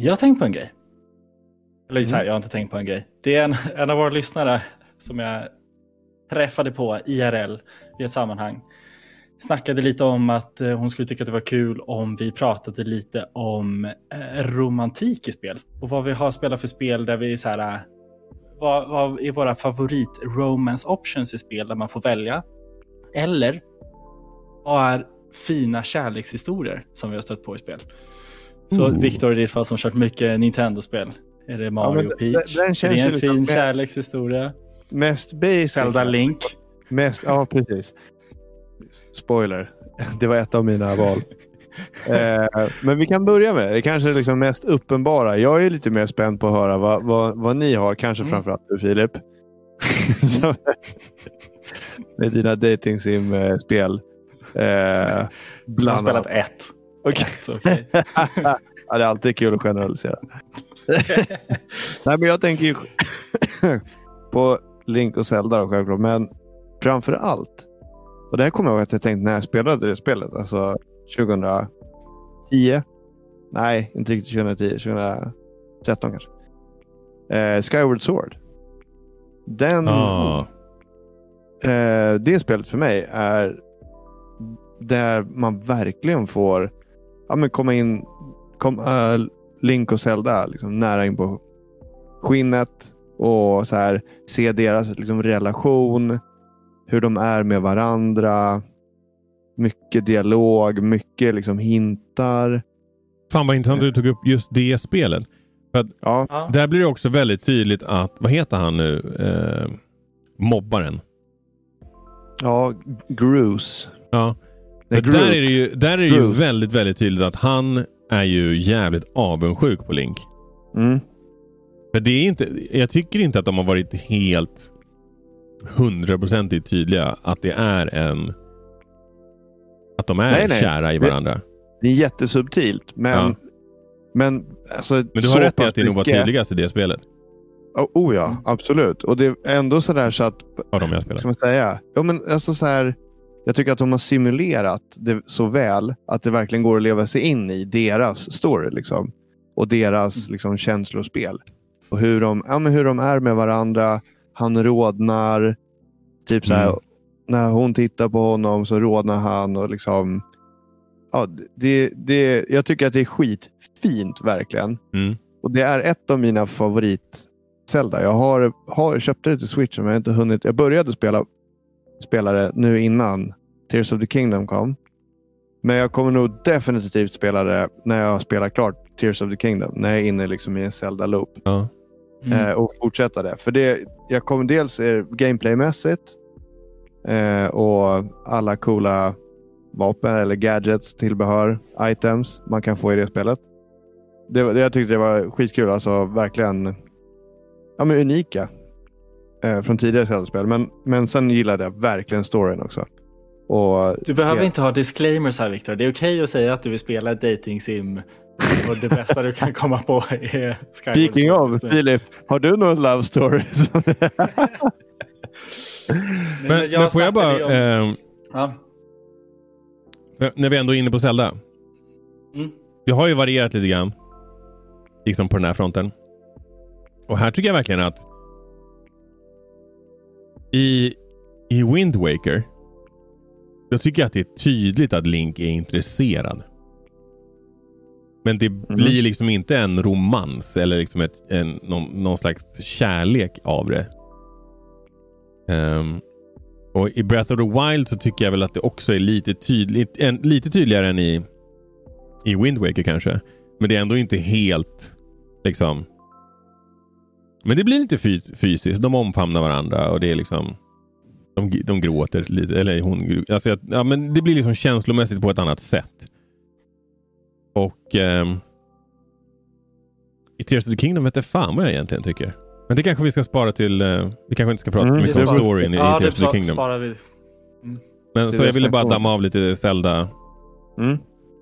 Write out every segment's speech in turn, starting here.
Jag har tänkt på en grej. Eller så här, jag har inte tänkt på en grej. Det är en, en av våra lyssnare som jag träffade på IRL i ett sammanhang. Snackade lite om att eh, hon skulle tycka att det var kul om vi pratade lite om eh, romantik i spel. Och vad vi har spelat för spel där vi så här. eh, Vad, vad är våra favorit romance options i spel där man får välja? Eller vad är fina kärlekshistorier som vi har stött på i spel? Så Ooh. Viktor i ditt fall som kört mycket Nintendo-spel. Är det Mario men Peach? den- den är det en liksom fin kärlekshistoria? Mest basic. Zelda Link? Mest, ja, precis. Spoiler. Det var ett av mina val. eh, men vi kan börja med det. Det kanske är liksom mest uppenbara. Jag är lite mer spänd på att höra vad, vad, vad ni har. Kanske Mm. framförallt du Filip. Så- med dina dating sim eh, Eh, Jag har bland spelat ett. Okej. Ett, så okej. ja, det är alltid kul att generalisera. Nej, men jag tänker ju på Link och Zelda då, självklart. Men framför allt. Och det här kommer jag ihåg att jag tänkte när jag spelade det spelet. Alltså 2010. Nej, inte riktigt 2010. 2013 kanske. Eh, Skyward Sword. Den, Ah. eh, det spelet för mig är där man verkligen får ja, men komma in, kom, äh, Link och Zelda liksom, nära in på skinnet och så här, se deras liksom, relation, hur de är med varandra. Mycket dialog, mycket liksom, hintar. Fan vad intressant att du tog upp just det spelet. Ja, Ja. Där blir det också väldigt tydligt att, vad heter han nu? Eh, mobbaren. ja Gruce. Ja. Där Groot. är det ju, där är det ju Groot. väldigt, väldigt tydligt att han är ju jävligt avundsjuk på Link. Mm. För det är inte, jag tycker inte att de har varit helt hundraprocentigt tydliga att det är en... Att de är Nej, nej. kära i varandra. Det är jättesubtilt, men, Ja. men, alltså, Men du har rätt i att det nog var tydligast i det spelet. Oh, oh ja, absolut. Och det är ändå sådär så att Av de jag spelat. ska man säga? Ja, men alltså så här, jag tycker att de har simulerat det så väl att det verkligen går att leva sig in i deras story. Liksom, och deras liksom, känslospel. Och hur de, ja, men hur de är med varandra. Han rodnar. Typ så här, Mm. När hon tittar på honom så rodnar han. och liksom ja, det, det, Jag tycker att det är skitfint verkligen. Mm. Och Det är ett av mina favorit Zelda. Jag har, har, köpte det till Switch men jag har inte hunnit. Jag började spela, spela det nu innan Tears of the Kingdom kom. Men jag kommer nog definitivt spela det när jag har spelat klart Tears of the Kingdom. När jag är inne liksom i en Zelda-loop. Ja. Mm. Eh, och fortsätta det. För det, jag kommer dels gameplaymässigt eh, och alla coola vapen eller gadgets, tillbehör, items man kan få i det spelet. Det, jag tyckte det var skitkul. Alltså verkligen ja, men unika eh, från tidigare Zelda-spel. Men, men sen gillade jag verkligen storyn också. Och Du behöver det- inte ha disclaimers här Viktor. Det är okej att säga att du vill spela ett dating sim och det bästa du kan komma på är Skyward Speaking of. Filip, har du någon love story? Men, men får jag bara... om- ehm, Ja. när vi ändå är inne på Zelda. Mm. Det har ju varierat lite grann. Liksom på den här fronten. Och här tycker jag verkligen att i, i Wind Waker jag tycker att det är tydligt att Link är intresserad. Men det blir liksom inte en romans eller liksom ett, en, någon, någon slags kärlek av det. Ehm, och i Breath of the Wild så tycker jag väl att det också är lite, tydligt, en, lite tydligare än i, i Wind Waker kanske. Men det är ändå inte helt liksom. Men det blir lite fy, fysiskt. De omfamnar varandra och det är liksom. De, de gråter lite. Eller hon alltså, ja, men Det blir liksom känslomässigt på ett annat sätt. Och ehm, i Tears of the Kingdom vet jag fan vad jag egentligen tycker. Men det kanske vi ska spara till... eh, vi kanske inte ska prata Mm, mycket om storyn i, ja, i Tears of the Kingdom. sparar vi. Men, det så jag ville bara damma av lite Zelda. Mm.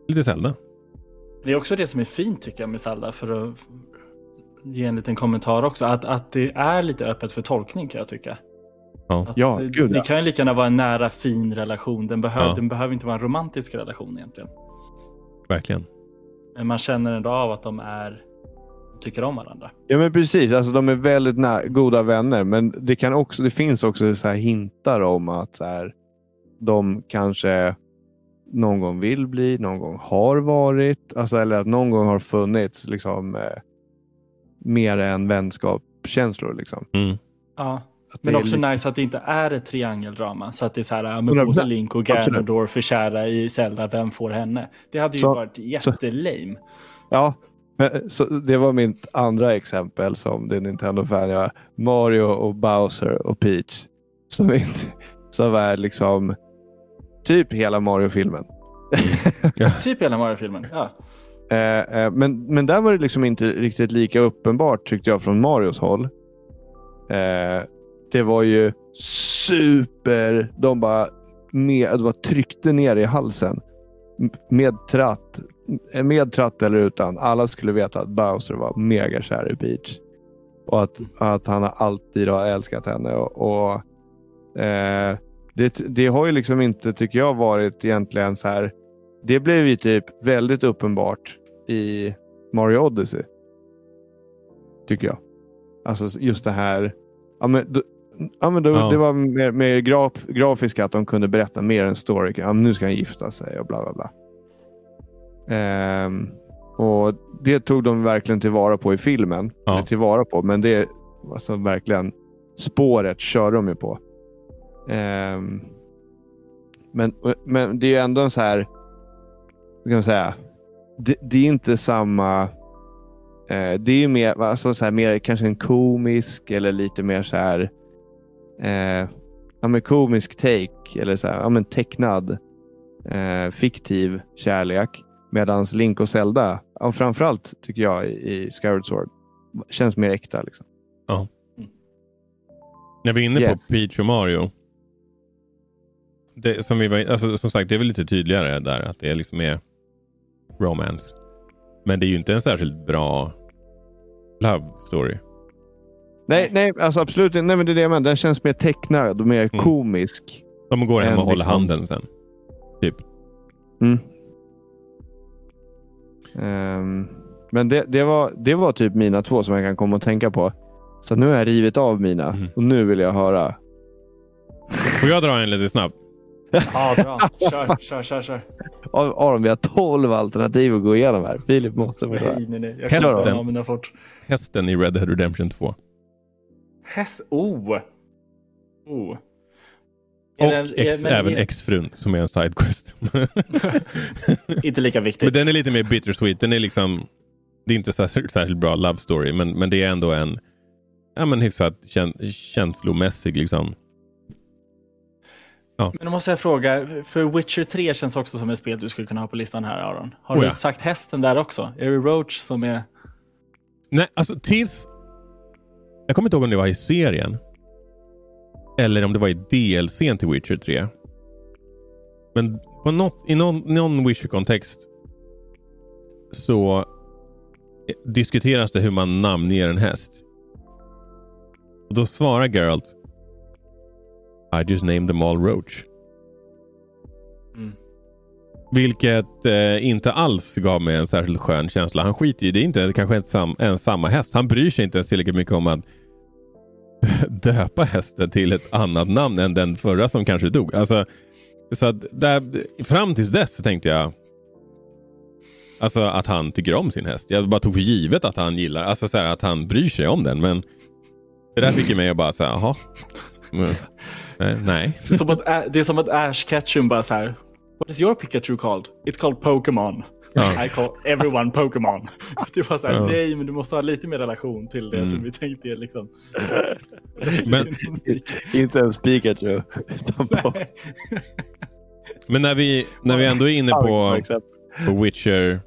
Lite Zelda. Det är också det som är fint tycker jag med Zelda för att ge en liten kommentar också. Att, att det är lite öppet för tolkning kan jag tycka. Ja. Att Ja, det, gud, det ja. kan ju lika gärna vara en nära fin relation. Den, behöver Ja. den behöver inte vara en romantisk relation egentligen. Verkligen. Men man känner ändå av att de är tycker om varandra. Ja men precis, alltså de är väldigt nä- goda vänner. Men det, kan också, det finns också så här hintar om att så här, de kanske någon gång vill bli, någon gång har varit. Alltså, eller att någon gång har funnits liksom, eh, mer än vänskapskänslor. Liksom. Mm. Ja. Men också lite- nice att det inte är ett triangeldrama. Så att det är så här, ja, men 100%. både Link och. Ganondorf är kära i Zelda, vem får henne? Det hade ju Så- varit jättelame. Ja, men, så det var mitt andra exempel som det Nintendo-fan jag Mario och Bowser och Peach. Som, inte, som är liksom typ hela Mario-filmen. Typ hela Mario-filmen. Ja. Eh, eh, men, men där var det liksom inte riktigt lika uppenbart tyckte jag från Marios håll. Eh, det var ju super. De bara, med, de bara tryckte ner i halsen. Med tratt. Eh, med tratt eller utan. Alla skulle veta att Bowser var mega kär i Peach. Och att, att han alltid har älskat henne. Och, och eh, det, det har ju liksom inte, tycker jag, varit egentligen så här. Det blev ju typ väldigt uppenbart i Mario Odyssey. Tycker jag. Alltså just det här. Ja, men, då, ja, men då, Ja. Det var mer, mer graf, grafiska att de kunde berätta mer än story. Ja, nu ska han gifta sig och bla bla bla. Ehm, och Det tog de verkligen tillvara på i filmen. Ja. Eller Tillvara på, men det alltså verkligen spåret kör de ju på. Ehm, men, men det är ju ändå en så här, kan man säga, det, det är inte samma, eh, det är ju mer, alltså så här, mer kanske en komisk eller lite mer så här, eh, ja, men komisk take eller så här, ja, men tecknad eh, fiktiv kärlek. Medan Link och Zelda, ja, framförallt tycker jag i Skyward Sword, känns mer äkta. Liksom. När vi är inne Yes. på Peach och Mario. Det, som, vi var, alltså, som sagt, det är väl lite tydligare där att det är liksom mer romance. Men det är ju inte en särskilt bra love story. Nej, nej alltså absolut inte. Nej, men det är det jag menar. Den känns mer tecknad och mer Mm. komisk. De går hem och håller liksom- handen sen. Typ. Mm. Ehm, men det, det, var, det var typ mina två som jag kan komma att tänka på. Så nu har jag rivit av mina Mhm. och nu vill jag höra. Får jag dra en lite snabbt? Ja, bra. Kör, kör, kör. kör. Ar- Aron, vi har 12 alternativ att gå igenom här. Filip måste köra. Nej, nej, nej. Jag Hästen. fort. Hästen i Red Dead Redemption 2. Häst. Oh! Oh. Och den- ex, men även är- exfrun som är en sidequest. Inte lika men viktigt. den är lite mer bittersweet. Den är liksom, det är inte särskilt, särskilt bra love story, men, men det är ändå en ja, men hyfsat kän, känslomässig liksom. Men då måste jag fråga, för Witcher 3 känns också som ett spel du skulle kunna ha på listan här Aron. Har Oh, du ja. sagt hästen där också? Är det Roach som är... Nej, alltså tills... Jag kommer inte ihåg om det var i serien. Eller om det var i DLCn till Witcher 3. Men på något, i någon, någon Witcher-kontext så diskuteras det hur man namnger en häst. Och Då svarar Geralt I just named them all Roach. Mm. Vilket eh, inte alls gav mig en särskilt skön känsla. Han skiter i det. är inte kanske ens, sam, ens samma häst. Han bryr sig inte ens tillräckligt mycket om att döpa hästen till ett annat namn än den förra som kanske dog. Alltså, så att där, fram tills dess så tänkte jag alltså att han tycker om sin häst. Jag bara tog för givet att han gillar, alltså så här, att han bryr sig om den. Men det där fick mig att bara säga, jaha. Mm. Nej. Det är som att, Ä- det är som att Ash Ketchum bara så här. What is your Pikachu called? It's called Pokémon. Ja. I call everyone Pokémon. Det var så här, Ja. nej men du måste ha lite mer relation till det Mm. som vi tänkte är liksom. Men- Inte ens Pikachu. Utan på, Men när vi, när vi ändå är inne på, på Witcher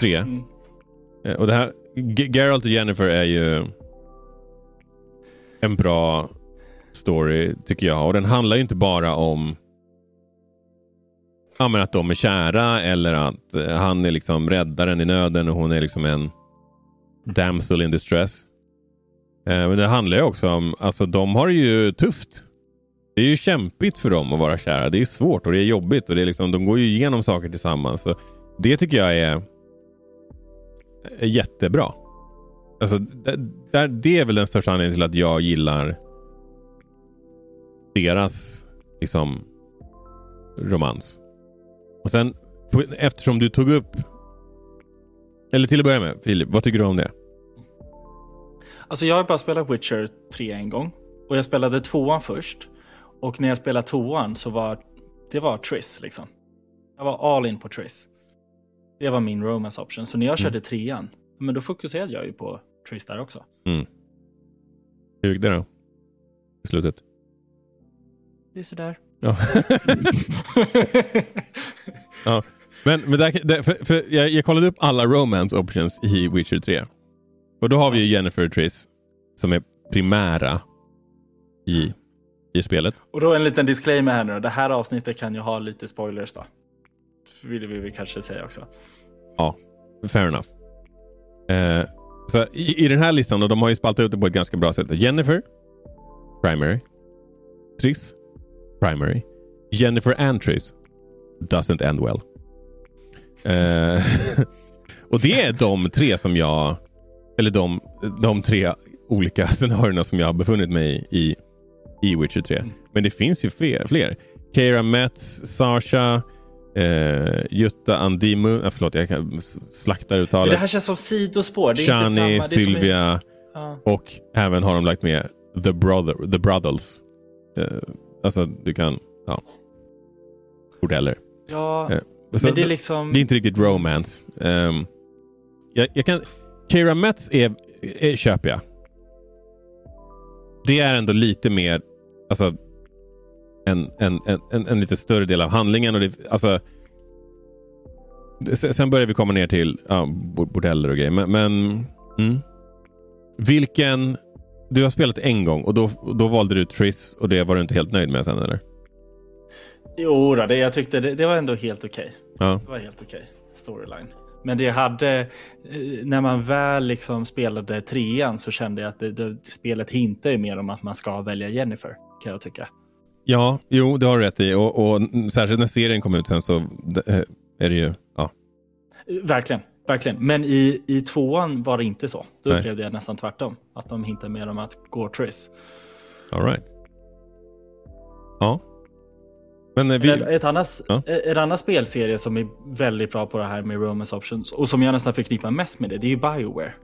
3. Mm. eh, Och det här, Geralt och Jennifer är ju en bra story tycker jag. Och den handlar ju inte bara om ja, men att de är kära eller att eh, han är liksom räddaren i nöden och hon är liksom en damsel in distress. Eh, men det handlar ju också om, alltså de har det ju tufft. Det är ju kämpigt för dem att vara kära. Det är svårt och det är jobbigt och det är liksom, de går ju igenom saker tillsammans. Så det tycker jag är, är jättebra. Alltså, det, det är väl den största anledningen till att jag gillar deras liksom, romans. Och sen, eftersom du tog upp... Eller till att börja med, Filip, vad tycker du om det? Alltså jag har bara spelat Witcher 3 en gång. Och jag spelade tvåan först. Och när jag spelade tvåan så var det var Triss liksom. Jag var all in på Triss. Det var min romance option. Så när jag körde trean, men då fokuserade jag ju på Triss där också. Mm. Hur gick det då? I slutet? Det är sådär. Ja. ja. Men, men där, där, för, för jag, jag kollade upp alla romance options i Witcher 3. Och då har vi ju Jennifer Triss som är primära i, i spelet. Och då en liten disclaimer här nu. Det här avsnittet kan ju ha lite spoilers då. Vill vi väl kanske säga också. Ja, fair enough. Eh, så i, I den här listan, och de har ju spaltat ut det på ett ganska bra sätt. Jennifer, primary. Triss, primary. Jennifer and Triss, doesn't end well. Eh, och det är de tre som jag, eller de, de tre olika scenarierna som jag har befunnit mig i i Witcher 3. Men det finns ju fler. fler. Keira Metz, Sasha, eh, Jutta Andimu. Eh, förlåt, jag kan slakta uttalet. Det här känns som sidospår. Det är Shani, inte samma. Det är Sylvia som ja. och även har de lagt med The, brother, the Brothers. Eh, alltså, du kan... Ja. Bordeller. Ja, Eh, så men det är liksom... det är inte riktigt romance. Um, jag, jag kan... Keira Metz är, är, köper jag. Det är ändå lite mer... Alltså, en, en, en, en, en lite större del av handlingen. Och det, alltså, sen börjar vi komma ner till ja, bord- bordeller och grejer. Men, men mm. vilken... Du har spelat en gång och då, då valde du Triss och det var du inte helt nöjd med sen eller? Jo, det, jag tyckte det, det var ändå helt okej. Ja. Det var helt okej storyline. Men det hade, eh, när man väl liksom spelade trean så kände jag att det, det, spelet hintar mer om att man ska välja Jennifer, kan jag tycka. Ja, jo, det har du rätt i. Och, och särskilt när serien kom ut sen så eh, är det ju... Ja. Verkligen, verkligen. Men i, i tvåan var det inte så. Då Nej. upplevde jag nästan tvärtom. Att de hintar mer om att gå Triss. All right. Ja. Men eh, vi... Eller Ett annat, Ja. En annan spelserie som är väldigt bra på det här med romance options och som jag nästan förknippar mest med det, det är ju Bioware.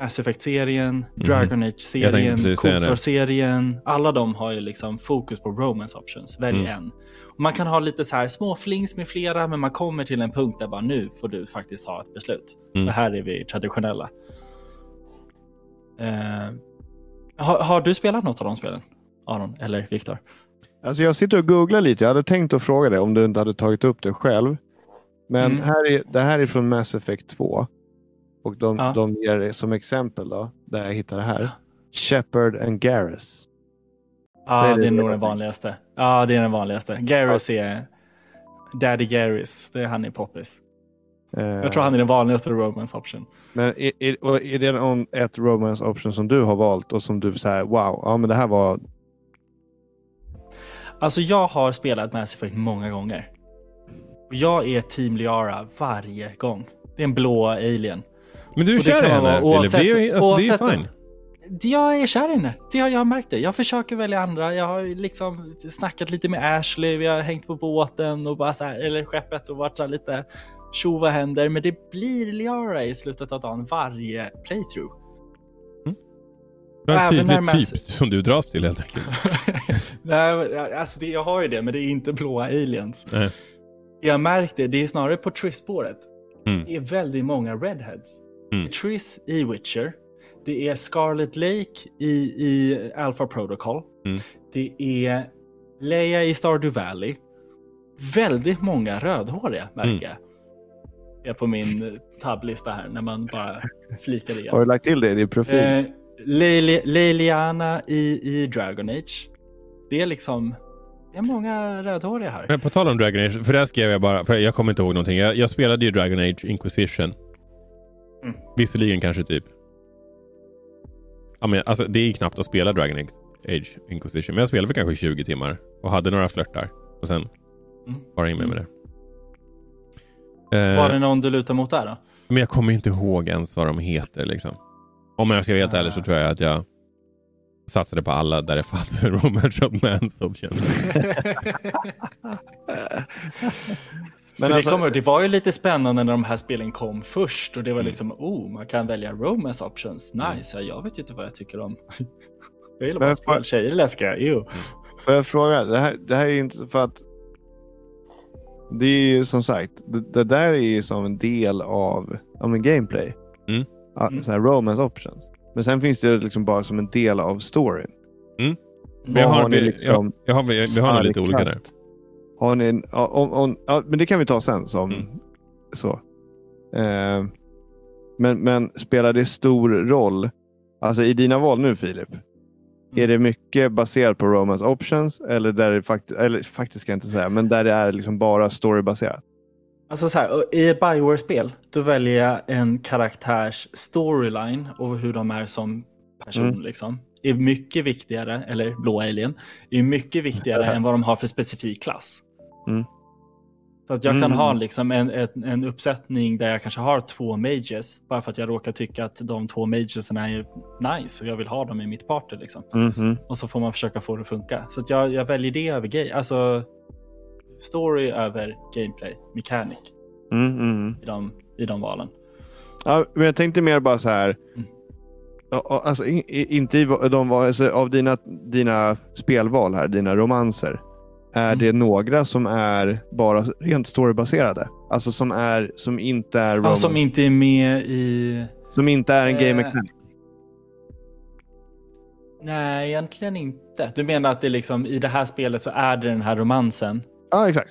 Mass Effect-serien, Dragon Mhm. Jag Age-serien, det. Kotor-serien. Alla de har ju liksom fokus på romance options. Välj Mm. en. Och man kan ha lite så här små flings med flera, men man kommer till en punkt där bara nu får du faktiskt ha ett beslut. Mm. För här är vi traditionella. Eh, har, har du spelat något av de spelen? Aron eller Viktor? Alltså jag sitter och googlar lite. Jag hade tänkt att fråga dig om du inte hade tagit upp det själv. Men Mm. här är, det här är från Mass Effect 2. Och de, Ja. de ger som exempel då, där jag hittar det här. Shepard and Garrus. Ja, det det är nog den vanligaste. Ja, det är den vanligaste. Garrus är Daddy Garrus. Det är han i Poppis. Eh, Jag tror han är den vanligaste romance option. Men är, är, är det någon, ett romance option som du har valt och som du säger wow, ja men det här var... Alltså jag har spelat Mass Effect många gånger. Jag är Team Liara varje gång. Det är en blå alien. Men du är det kär i henne, vara Filip. Det är alltså, det är oavsett- fine. Jag är kär i henne. Det har jag märkt det. Jag försöker välja andra. Jag har liksom snackat lite med Ashley. Vi har hängt på båten och bara så här, eller skeppet och varit så här lite tjo vad händer. Men det blir Liara i slutet av dagen varje playthrough. Du har en Även när tydlig man- typ som du dras till helt enkelt. Nej, alltså det, jag har ju det, men det är inte blåa aliens. Nej. Jag märkte, det är snarare på Triss-spåret. Mm. Det är väldigt många redheads. Mm. Det Triss i Witcher. Det är Scarlet Lake i, i Alpha Protocol. Mm. Det är Leia i Stardew Valley. Väldigt många rödhåriga märker Mm. jag. Det är på min eh, tabblista här när man bara flikar Har igen. du lagt till det i din profil? Eh, Leili- Leiliana i, i Dragon Age. Det är liksom... Det är många rödhåriga här. Men på tal om Dragon Age, för där skrev jag bara, för jag kommer inte ihåg någonting. Jag, jag spelade ju Dragon Age Inquisition. Mm. Visserligen kanske typ... Ja, men, alltså, det är ju knappt att spela Dragon Age Inquisition. Men jag spelade för kanske 20 timmar och hade några flörtar. Och sen Mm. bara in med, med det. Eh, Var det någon du lutar mot där då? Men jag kommer inte ihåg ens vad de heter liksom. Om jag ska vara helt ärlig så tror jag att jag satsade på alla där det fanns en romance romance option. Men alltså- det, kommer, det var ju lite spännande när de här spelen kom först och det var liksom, oh, man kan välja romance options. Nice, ja, jag vet ju inte vad jag tycker om. Jag gillar bara spel, tjejer är läskiga. Jo. Får jag fråga? Det här, det här är ju inte för att... Det är ju som sagt, det, det där är ju som en del av ja, men gameplay. Mm. Ja, Mm. Så här romance options. Men sen finns det liksom bara som en del av storyn. Men jag Vad har, har vi, liksom jag, jag har, vi, vi har nog lite olika där. Har ni en, om, om, ja, men det kan vi ta sen. som Mm. så. Eh, men, men spelar det stor roll? Alltså i dina val nu Filip. Mm. Är det mycket baserat på romance options eller där det faktiskt, eller faktiskt ska jag inte säga, men där det är liksom bara storybaserat? Alltså så här, i ett Bioware-spel, då väljer jag en karaktärs storyline och hur de är som person. Mm. Liksom. Är mycket viktigare, eller blå alien, är mycket viktigare än vad de har för specifik klass. Mm. Så att jag kan Mm. ha liksom en, en, en uppsättning där jag kanske har två mages, bara för att jag råkar tycka att de två magesen är nice och jag vill ha dem i mitt party. Liksom. Mhm. Och så får man försöka få det att funka. Så att jag, jag väljer det över gay. Alltså story över gameplay, mechanic Mm, mm. i de, i de valen. Ja, men jag tänkte mer bara så här. Mm. Alltså, inte i de, alltså, av dina, dina spelval här, dina romanser. Är Mm. det några som är bara rent storybaserade? Alltså som, är, som inte är Ja, som inte är med i... som inte är en game Eh, mechanic? Nej, egentligen inte. Du menar att det liksom, i det här spelet så är det den här romansen? Ja, exakt.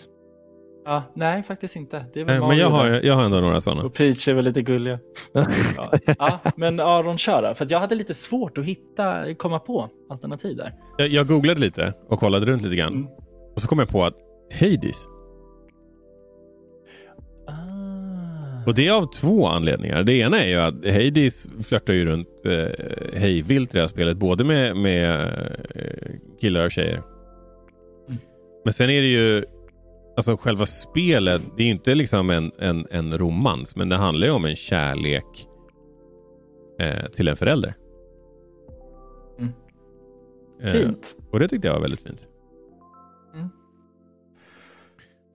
Ja, nej, faktiskt inte. Det är väl Eh, Men jag har, jag har ändå några sådana. Och Peach är väl lite gulliga. ja. ja, men Aron kör då. För att jag hade lite svårt att hitta, komma på alternativ där. Jag, jag googlade lite och kollade runt lite grann. Mm. Och så kom jag på att Hades. Ah. Och det är av två anledningar. Det ena är ju att Hades flörtar ju runt eh, hejvilt i det här spelet. Både med, med eh, killar och tjejer. Mm. Men sen är det ju Alltså själva spelet, det är inte liksom en, en, en romans. Men det handlar ju om en kärlek eh, till en förälder. Mm. Eh, Fint. och det tyckte jag var väldigt fint.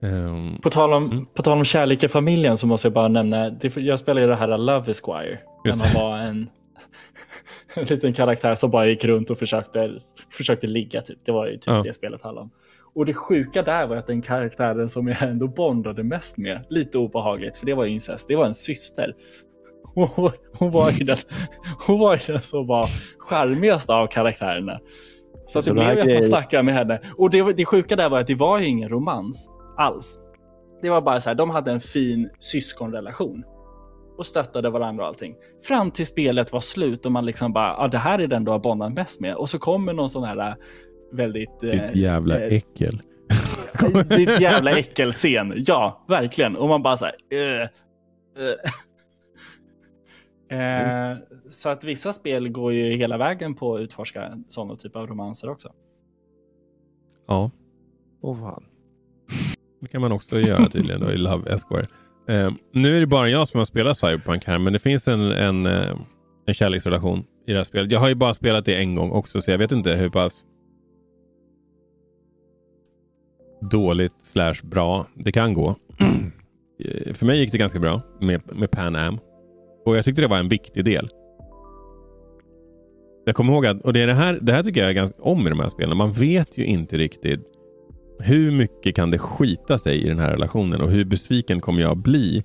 Ehm, På tal, om, Mm. på tal om kärlek i familjen så måste jag bara nämna, det, jag spelade ju det här Love Esquire. Där Just man var en, en liten karaktär som bara gick runt och försökte, försökte ligga. Typ. Det var ju typ Ja. det spelet handlade om. Och det sjuka där var att den karaktären som jag ändå bondade mest med, lite obehagligt, för det var incest, det var en syster. Hon, hon, var ju den, hon var ju den som var charmigaste av karaktärerna. Så, att Så det blev att man snackade med henne. Och det, det sjuka där var att det var ju ingen romans alls. Det var bara så här, de hade en fin syskonrelation. Och stöttade varandra och allting. Fram till spelet var slut och man liksom bara, ja det här är den du har bondat mest med. Och så kommer någon sån här äh, väldigt... eh, ditt jävla eh, äckel. ditt jävla äckelscen. Ja, verkligen. Och man bara så här, eh, eh. Eh, Så att vissa spel går ju hela vägen på att utforska sådana typer av romanser också. Ja. Åh fan. Det kan man också göra tydligen då, i Love Esquire. Eh, nu är det bara jag som har spelat Cyberpunk här, men det finns en, en, eh, en kärleksrelation i det här spelet. Jag har ju bara spelat det en gång också, så jag vet inte hur pass dåligt slash bra det kan gå. För mig gick det ganska bra med, med Pan Am. Och jag tyckte det var en viktig del. Jag kommer ihåg att, och det, är det, här, det här tycker jag är ganska om i de här spelen. Man vet ju inte riktigt hur mycket kan det skita sig i den här relationen och hur besviken kommer jag bli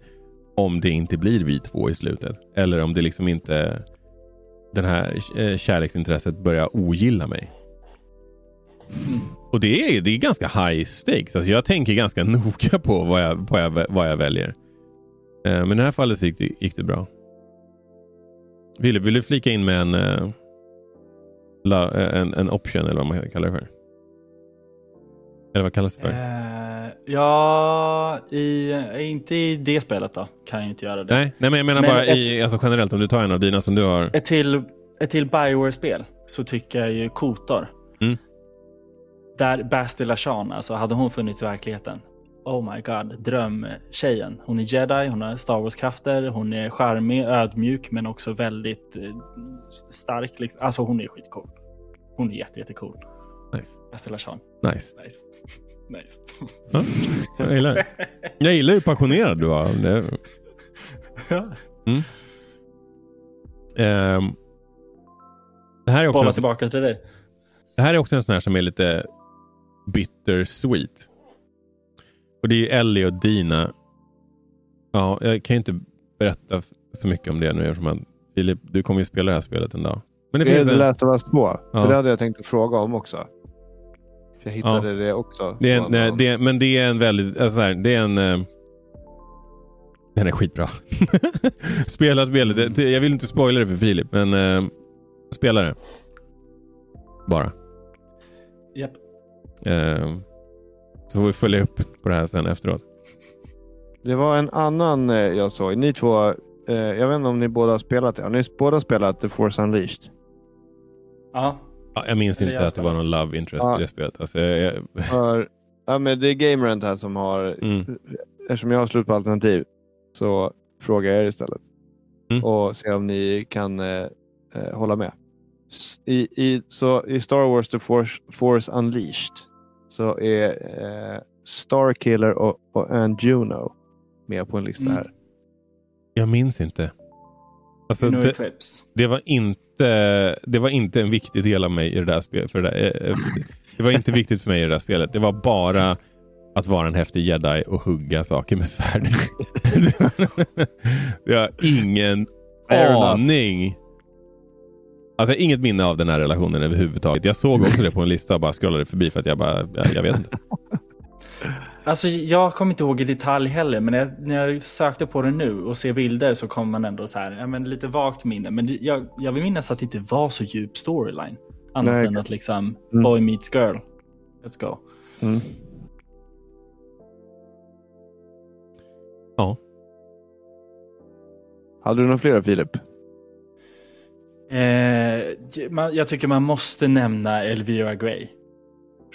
om det inte blir vi två i slutet? Eller om det liksom inte den här eh, kärleksintresset börjar ogilla mig. Och det är, det är ganska high stakes. Alltså jag tänker ganska noga på vad jag, vad jag, vad jag väljer. Eh, men i det här fallet gick det, gick det bra. Ville, vill du flika in med en, eh, en, en option eller vad man kallar det för? Eller vad kallas det för? Eh, ja, i, inte i det spelet då. Kan jag inte göra det. Nej, nej, men jag menar Men bara ett- i, alltså generellt om du tar en av dina som du har. Ett till, ett till Bioware-spel så tycker jag ju Kotor. Mm. Där Bastila Shan, alltså hade hon funnits i verkligheten. oh my god, drömtjejen. Hon är jedi, hon har Star Wars-krafter, hon är charmig, ödmjuk men också väldigt eh, stark. Liksom. Alltså hon är skitcool. Hon är jätte, jättecool. Nice. Estella Sean. Nice. Nice. nice. Ja, jag gillar det. Jag gillar hur passionerad du var. Det, Ja. ehm, det, här är också Bolla en, tillbaka till dig. det här är också en sån här som är lite bittersweet. Och det är ju Ellie och Dina. Ja, jag kan ju inte berätta så mycket om det nu eftersom att Filip, du kommer ju spela det här spelet en dag. Men det Det är finns The en, Last of Us 2. Ja. För det hade jag tänkt att fråga om också. Jag hittade det också. det är, en- nej, det är, men det är en väldigt, alltså så här, det är en... eh, Den är skitbra. spela spelet. Jag vill inte spoila det för Filip, men eh, spela det. Bara. Japp. Eh, så får vi följa upp på det här sen efteråt. Det var en annan eh, jag såg. Ni två, eh, jag vet inte om ni båda har spelat det. Har ni båda spelat The Force Unleashed? Ja. Ja, jag minns inte jag att det var någon love interest Ja. i det spelet. Alltså, jag, jag, För, ja, men det är Gamerent här som har, mm, eftersom jag har slut på alternativ, så frågar jag er istället. Mm. Och ser om ni kan eh, eh, hålla med. I, i, så I Star Wars The Force, Force Unleashed så är eh, Starkiller och, och Ann Juno med på en lista Mm. här. jag minns inte. Alltså, No det, det, var inte, det var inte en viktig del av mig i det där spelet. För det, där, eh, eh, det var inte viktigt för mig i det där spelet. Det var bara att vara en häftig jedi och hugga saker med svärd. jag har ingen aning. Alltså jag har inget minne av den här relationen överhuvudtaget. Jag såg också det på en lista och bara scrollade förbi för att jag bara, jag, jag vet inte. Alltså jag kommer inte ihåg i detalj heller, men när jag, när jag sökte på det nu och ser bilder så kommer man ändå så här, ja, men lite vagt minne. Men jag, jag vill minnas att det inte var så djup storyline. Annat Nej. än att liksom, Mm. boy meets girl. Let's go. Mm. Ja. Hade du några fler Filip? Eh, man, jag tycker man måste nämna Elvira Gray.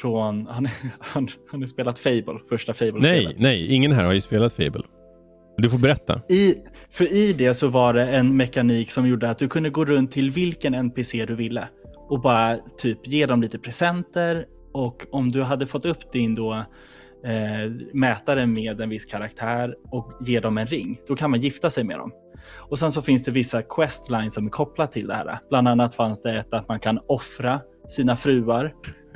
Från, han, han, han har spelat Fable, första Fable-spelet. Nej, nej, ingen här har ju spelat Fable. Du får berätta. I, för i det så var det en mekanik som gjorde att du kunde gå runt till vilken NPC du ville och bara typ ge dem lite presenter och om du hade fått upp din då eh, mätare med en viss karaktär och ge dem en ring, då kan man gifta sig med dem. Och sen så finns det vissa questlines som är kopplat till det här. Bland annat fanns det ett att man kan offra sina fruar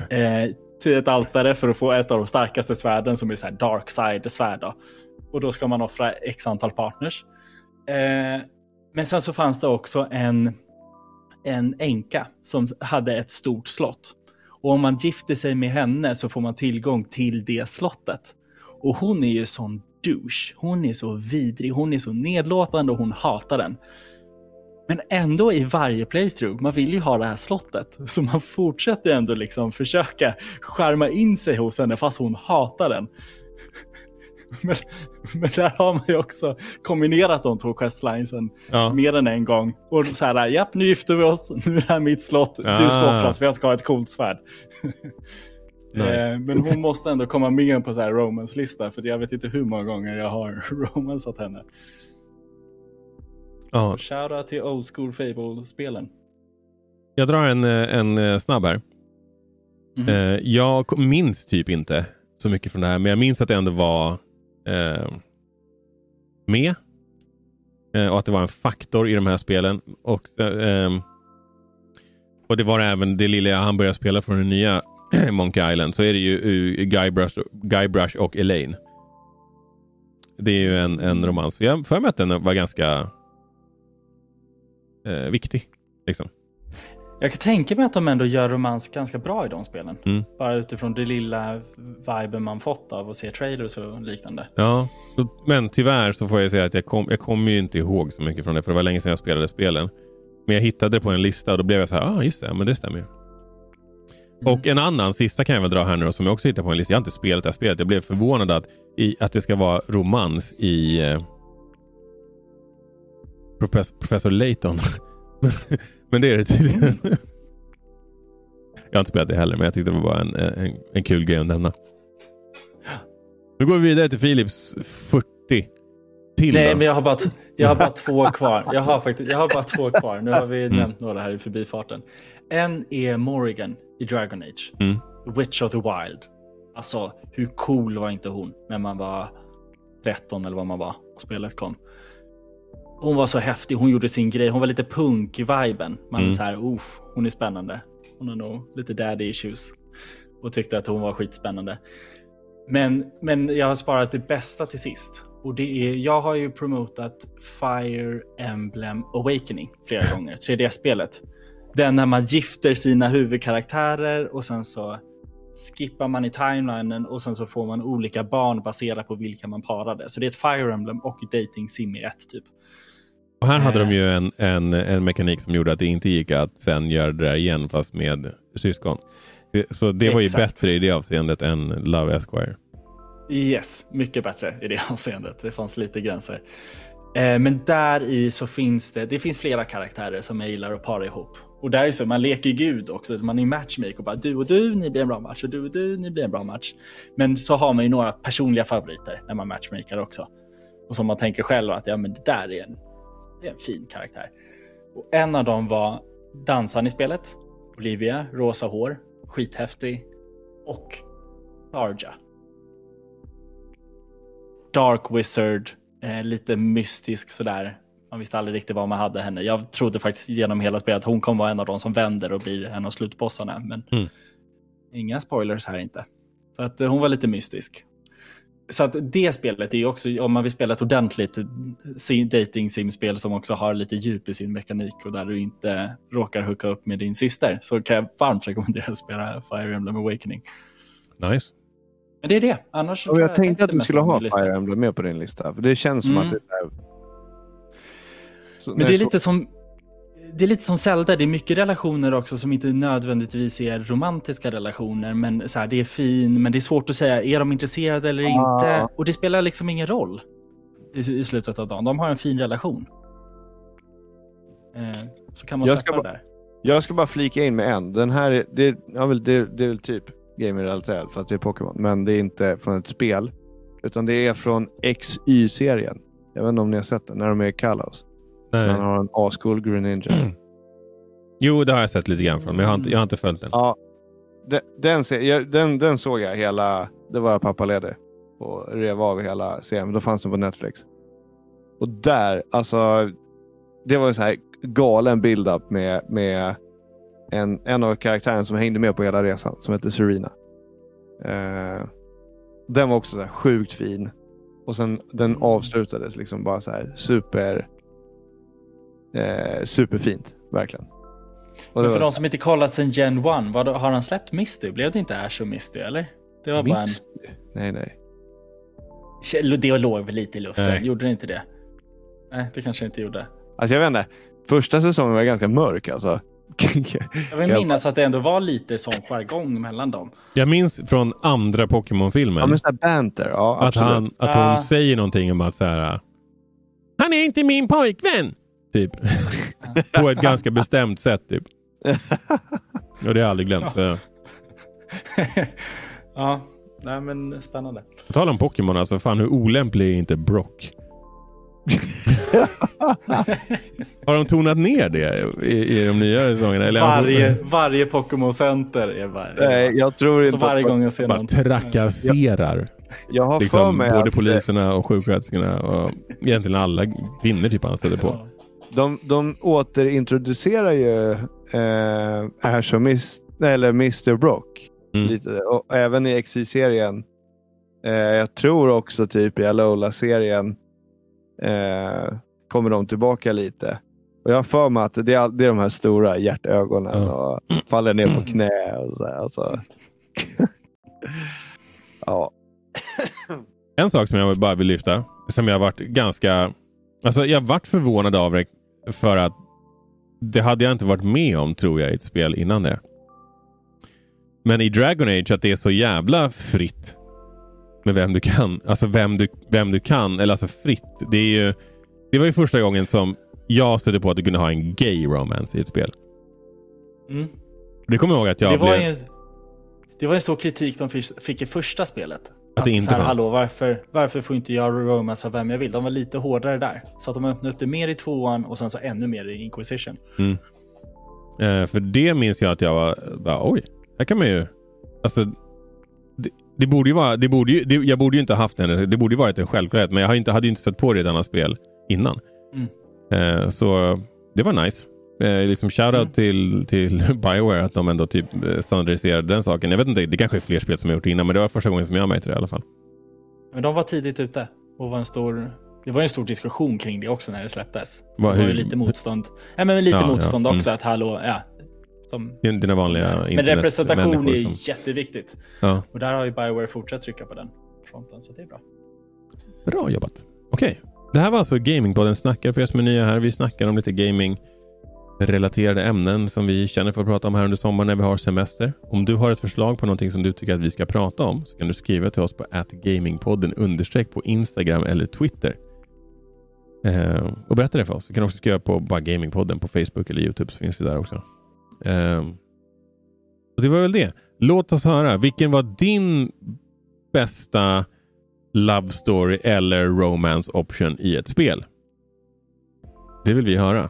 eh, till ett altare för att få ett av de starkaste svärden som är så här dark side svärd. Då. Och då ska man offra x antal partners. Eh, men sen så fanns det också en, en änka som hade ett stort slott. Och om man gifter sig med henne så får man tillgång till det slottet. Och hon är ju sån douche. Hon är så vidrig, hon är så nedlåtande och hon hatar den. Men ändå i varje playthrough, man vill ju ha det här slottet. Så man fortsätter ändå liksom försöka skärma in sig hos henne fast hon hatar den. Men, men där har man ju också kombinerat de två questlinesen Ja. mer än en gång. Och så här, japp nu gifter vi oss, nu är det här mitt slott, du ska Ah. offras för jag ska ha ett coolt svärd. Nice. Eh, Men hon måste ändå komma med på så här romance-lista för jag vet inte hur många gånger jag har romansat henne. Ja, Så shoutout till old school Fable-spelen. jag drar en, eh, en eh, snabb här. Mhm. Eh, jag minns typ inte så mycket från det här, men jag minns att det ändå var eh, med. Eh, och att det var en faktor i de här spelen. Och, eh, och det var även det lilla han började spela från den nya Monkey Island. Så är det ju Guybrush, Guybrush och Elaine. Det är ju en, en romans. Jag har för mig att den var ganska eh, viktig. Liksom. Jag kan tänka mig att de ändå gör romans ganska bra i de spelen. Mm. Bara utifrån det lilla viben man fått av att se trailers och liknande. Ja, men tyvärr så får jag säga att jag, kom, jag kommer ju inte ihåg så mycket från det. För det var länge sedan jag spelade spelen. Men jag hittade det på en lista och då blev jag så här, ja ah, just det, men det stämmer ju. Mm. Och en annan, sista kan jag väl dra här nu då, som jag också hittade på en lista. Jag har inte spelat det här spelet. Jag blev förvånad att, i, att det ska vara romans i eh, professor, professor Layton. men det är det tydligen. jag har inte spelat det heller, men jag tyckte det var bara en, en, en kul grej att nämna. Nu går vi vidare till Philips 40 till. Nej, då. men jag har, bara jag har bara två kvar. Jag har, faktiskt, jag har bara två kvar. Nu har vi Mm. nämnt några här i förbifarten. En är Morrigan i Dragon Age. Mm. Witch of the Wild. Alltså, hur cool var inte hon när man var 13 eller vad man var och spelet kom? Hon var så häftig, hon gjorde sin grej. Hon var lite punk-viben. Man Mm. så här, uff, hon är spännande. Hon har nog lite daddy issues. Och tyckte att hon var skitspännande. Men, men jag har sparat det bästa till sist. Och det är, jag har ju promotat Fire Emblem Awakening flera gånger, 3D-spelet. Den när man gifter sina huvudkaraktärer och sen så skippar man i timelinen och sen så får man olika barn baserat på vilka man parade. Så det är ett Fire Emblem och dating sim i ett typ. Och här hade Eh. de ju en, en, en mekanik som gjorde att det inte gick att sen göra det där igen fast med syskon. Så det var ju Exakt. bättre i det avseendet än Love Esquire. Yes, mycket bättre i det avseendet. Det fanns lite gränser. Eh, men där i så finns det, det finns flera karaktärer som jag gillar att para ihop. Och där är så, man leker gud också. Man är matchmaker och bara du och du, ni blir en bra match och du och du, ni blir en bra match. Men så har man ju några personliga favoriter när man matchmakar också. Och som man tänker själv att ja, men det där är en, det är en fin karaktär. Och en av dem var dansaren i spelet. Olivia, rosa hår, skithäftig. Och Darja. Dark Wizard, eh, lite mystisk sådär. Man visste aldrig riktigt vad man hade henne. Jag trodde faktiskt genom hela spelet att hon kommer vara en av de som vänder och blir en av slutbossarna. Men Mm. inga spoilers här inte. Så att eh, hon var lite mystisk. Så att det spelet är ju också, om man vill spela ett ordentligt si- dating simspel som också har lite djup i sin mekanik och där du inte råkar hooka upp med din syster så kan jag varmt rekommendera att spela Fire Emblem Awakening. Nice. Men det är det. Annars Och tror jag tänkte att du skulle ha. Fire Emblem med på din lista. För det känns som Mm. att det är så Men det är så- lite som det är lite som Zelda, det är mycket relationer också som inte nödvändigtvis är romantiska relationer. Men så här, det är fin, men det är svårt att säga, är de intresserade eller Ah. inte? Och det spelar liksom ingen roll i, i slutet av dagen. De har en fin relation. Eh, så kan man Jag släppa det där. Jag ska bara flika in med en. Den här, är- det, ja, väl, det, det är väl typ gaming-relaterat för att det är Pokémon. Men det är inte från ett spel. Utan det är från XY-serien. Jag vet inte om ni har sett den, när de är i Kalos. Nej. Man har en ascool Greninja. Jo, det har jag sett lite grann från, men jag har inte, jag har inte följt den. ja, den, den, jag- den, den såg jag hela... Det var jag pappaledig. Och rev av hela serien. Då fanns den på Netflix. Och där, alltså. Det var en så här galen build-up med, med en, en av karaktärerna som hängde med på hela resan. Som heter Serena. Eh, den var också så här sjukt fin. Och sen den avslutades liksom bara så här super. Eh, superfint, verkligen. Och Men för var de som inte kollat sen Gen 1, vad, har han släppt Misty? Blev det inte Ash och Misty eller? Det var bara en... Nej, nej. Det låg väl lite i luften, Nej. gjorde det inte det? Nej, det kanske inte gjorde. Alltså jag vet inte. Första säsongen var ganska mörk alltså. Jag vill minnas att det ändå var lite sån jargong mellan dem. Jag minns från andra Pokémon-filmen ja men såhär banter. Ja att, absolut. han, att Ah. hon säger någonting om att så här. Han är inte min pojkvän! Typ. På ett ganska bestämt sätt. Typ. Och det har jag aldrig glömt. Så. ja, nej men spännande. På tal om Pokémon, alltså fan hur olämplig är inte Brock? har de tonat ner det i, i de nya säsongerna? Eller Varje, varje Pokémon-center är bara... Nej, jag tror inte så varje gång jag ser bara någon. trakasserar Jag har för liksom, mig både att poliserna och sjuksköterskorna och egentligen alla kvinnor typ han ställer på. Ja. De, de återintroducerar ju eh, Ash och Miss, eller Mr Brock. Mm. Lite, och även i XY-serien. Eh, jag tror också typ i Alola-serien eh, kommer de tillbaka lite. Och jag har för mig att det är, det är de här stora hjärtögonen Ja. och faller ner på knä och så här. Alltså. ja. En sak som jag bara vill lyfta, som jag varit ganska... Alltså jag varit förvånad av för att det hade jag inte varit med om tror jag i ett spel innan det. Men i Dragon Age att det är så jävla fritt med vem du kan. Alltså vem du, vem du kan. Eller alltså fritt. Det, är ju, det var ju första gången som jag stötte på att du kunde ha en gay romance i ett spel. Mm. Det kommer jag ihåg att jag Det, var blev... ju, det var en stor kritik de fick- fick i första spelet. Att det inte så här, fanns. hallå, varför, varför får inte jag romance av vem jag vill? De var lite hårdare där. Så att de öppnade upp det mer i tvåan och sen så ännu mer i Inquisition. Eh, för det minns jag att jag var, bara, oj, här kan man ju... Alltså, det, det borde ju vara, det borde ju, det, jag borde ju inte ha haft den, det borde ju varit en självklarhet, men jag har inte, hade ju inte stött på det i ett annat spel innan. Mm. Eh, så det var nice. Eh, liksom shoutout Mm. till, till Bioware att de ändå typ eh, standardiserade den saken. Jag vet inte, det kanske är fler spel som har gjort det innan, men det var första gången som jag märkte det i alla fall. Men de var tidigt ute. Och var en stor, det var en stor diskussion kring det också när det släpptes. Vad- det var ju lite motstånd. Ja, men lite Ja, ja, motstånd mm. också. Att hallå, ja. De, Dina vanliga men representation är som- jätteviktigt. Ja. Och där har ju Bioware fortsatt trycka på den fronten, så det är bra. Bra jobbat. Okej. Det här var alltså Gamingpodden snackar för er som är nya här. Vi snackar om lite gaming relaterade ämnen som vi känner för att prata om här under sommaren när vi har semester. Om du har ett förslag på någonting som du tycker att vi ska prata om så kan du skriva till oss på atgamingpodden understreck på Instagram eller Twitter. Eh, och berätta det för oss. Du kan också skriva på bara Gamingpodden på Facebook eller Youtube så finns vi där också. Eh, och det var väl det. Låt oss höra. Vilken var din bästa love story eller romance option i ett spel? Det vill vi höra.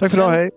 Tack för idag, hej!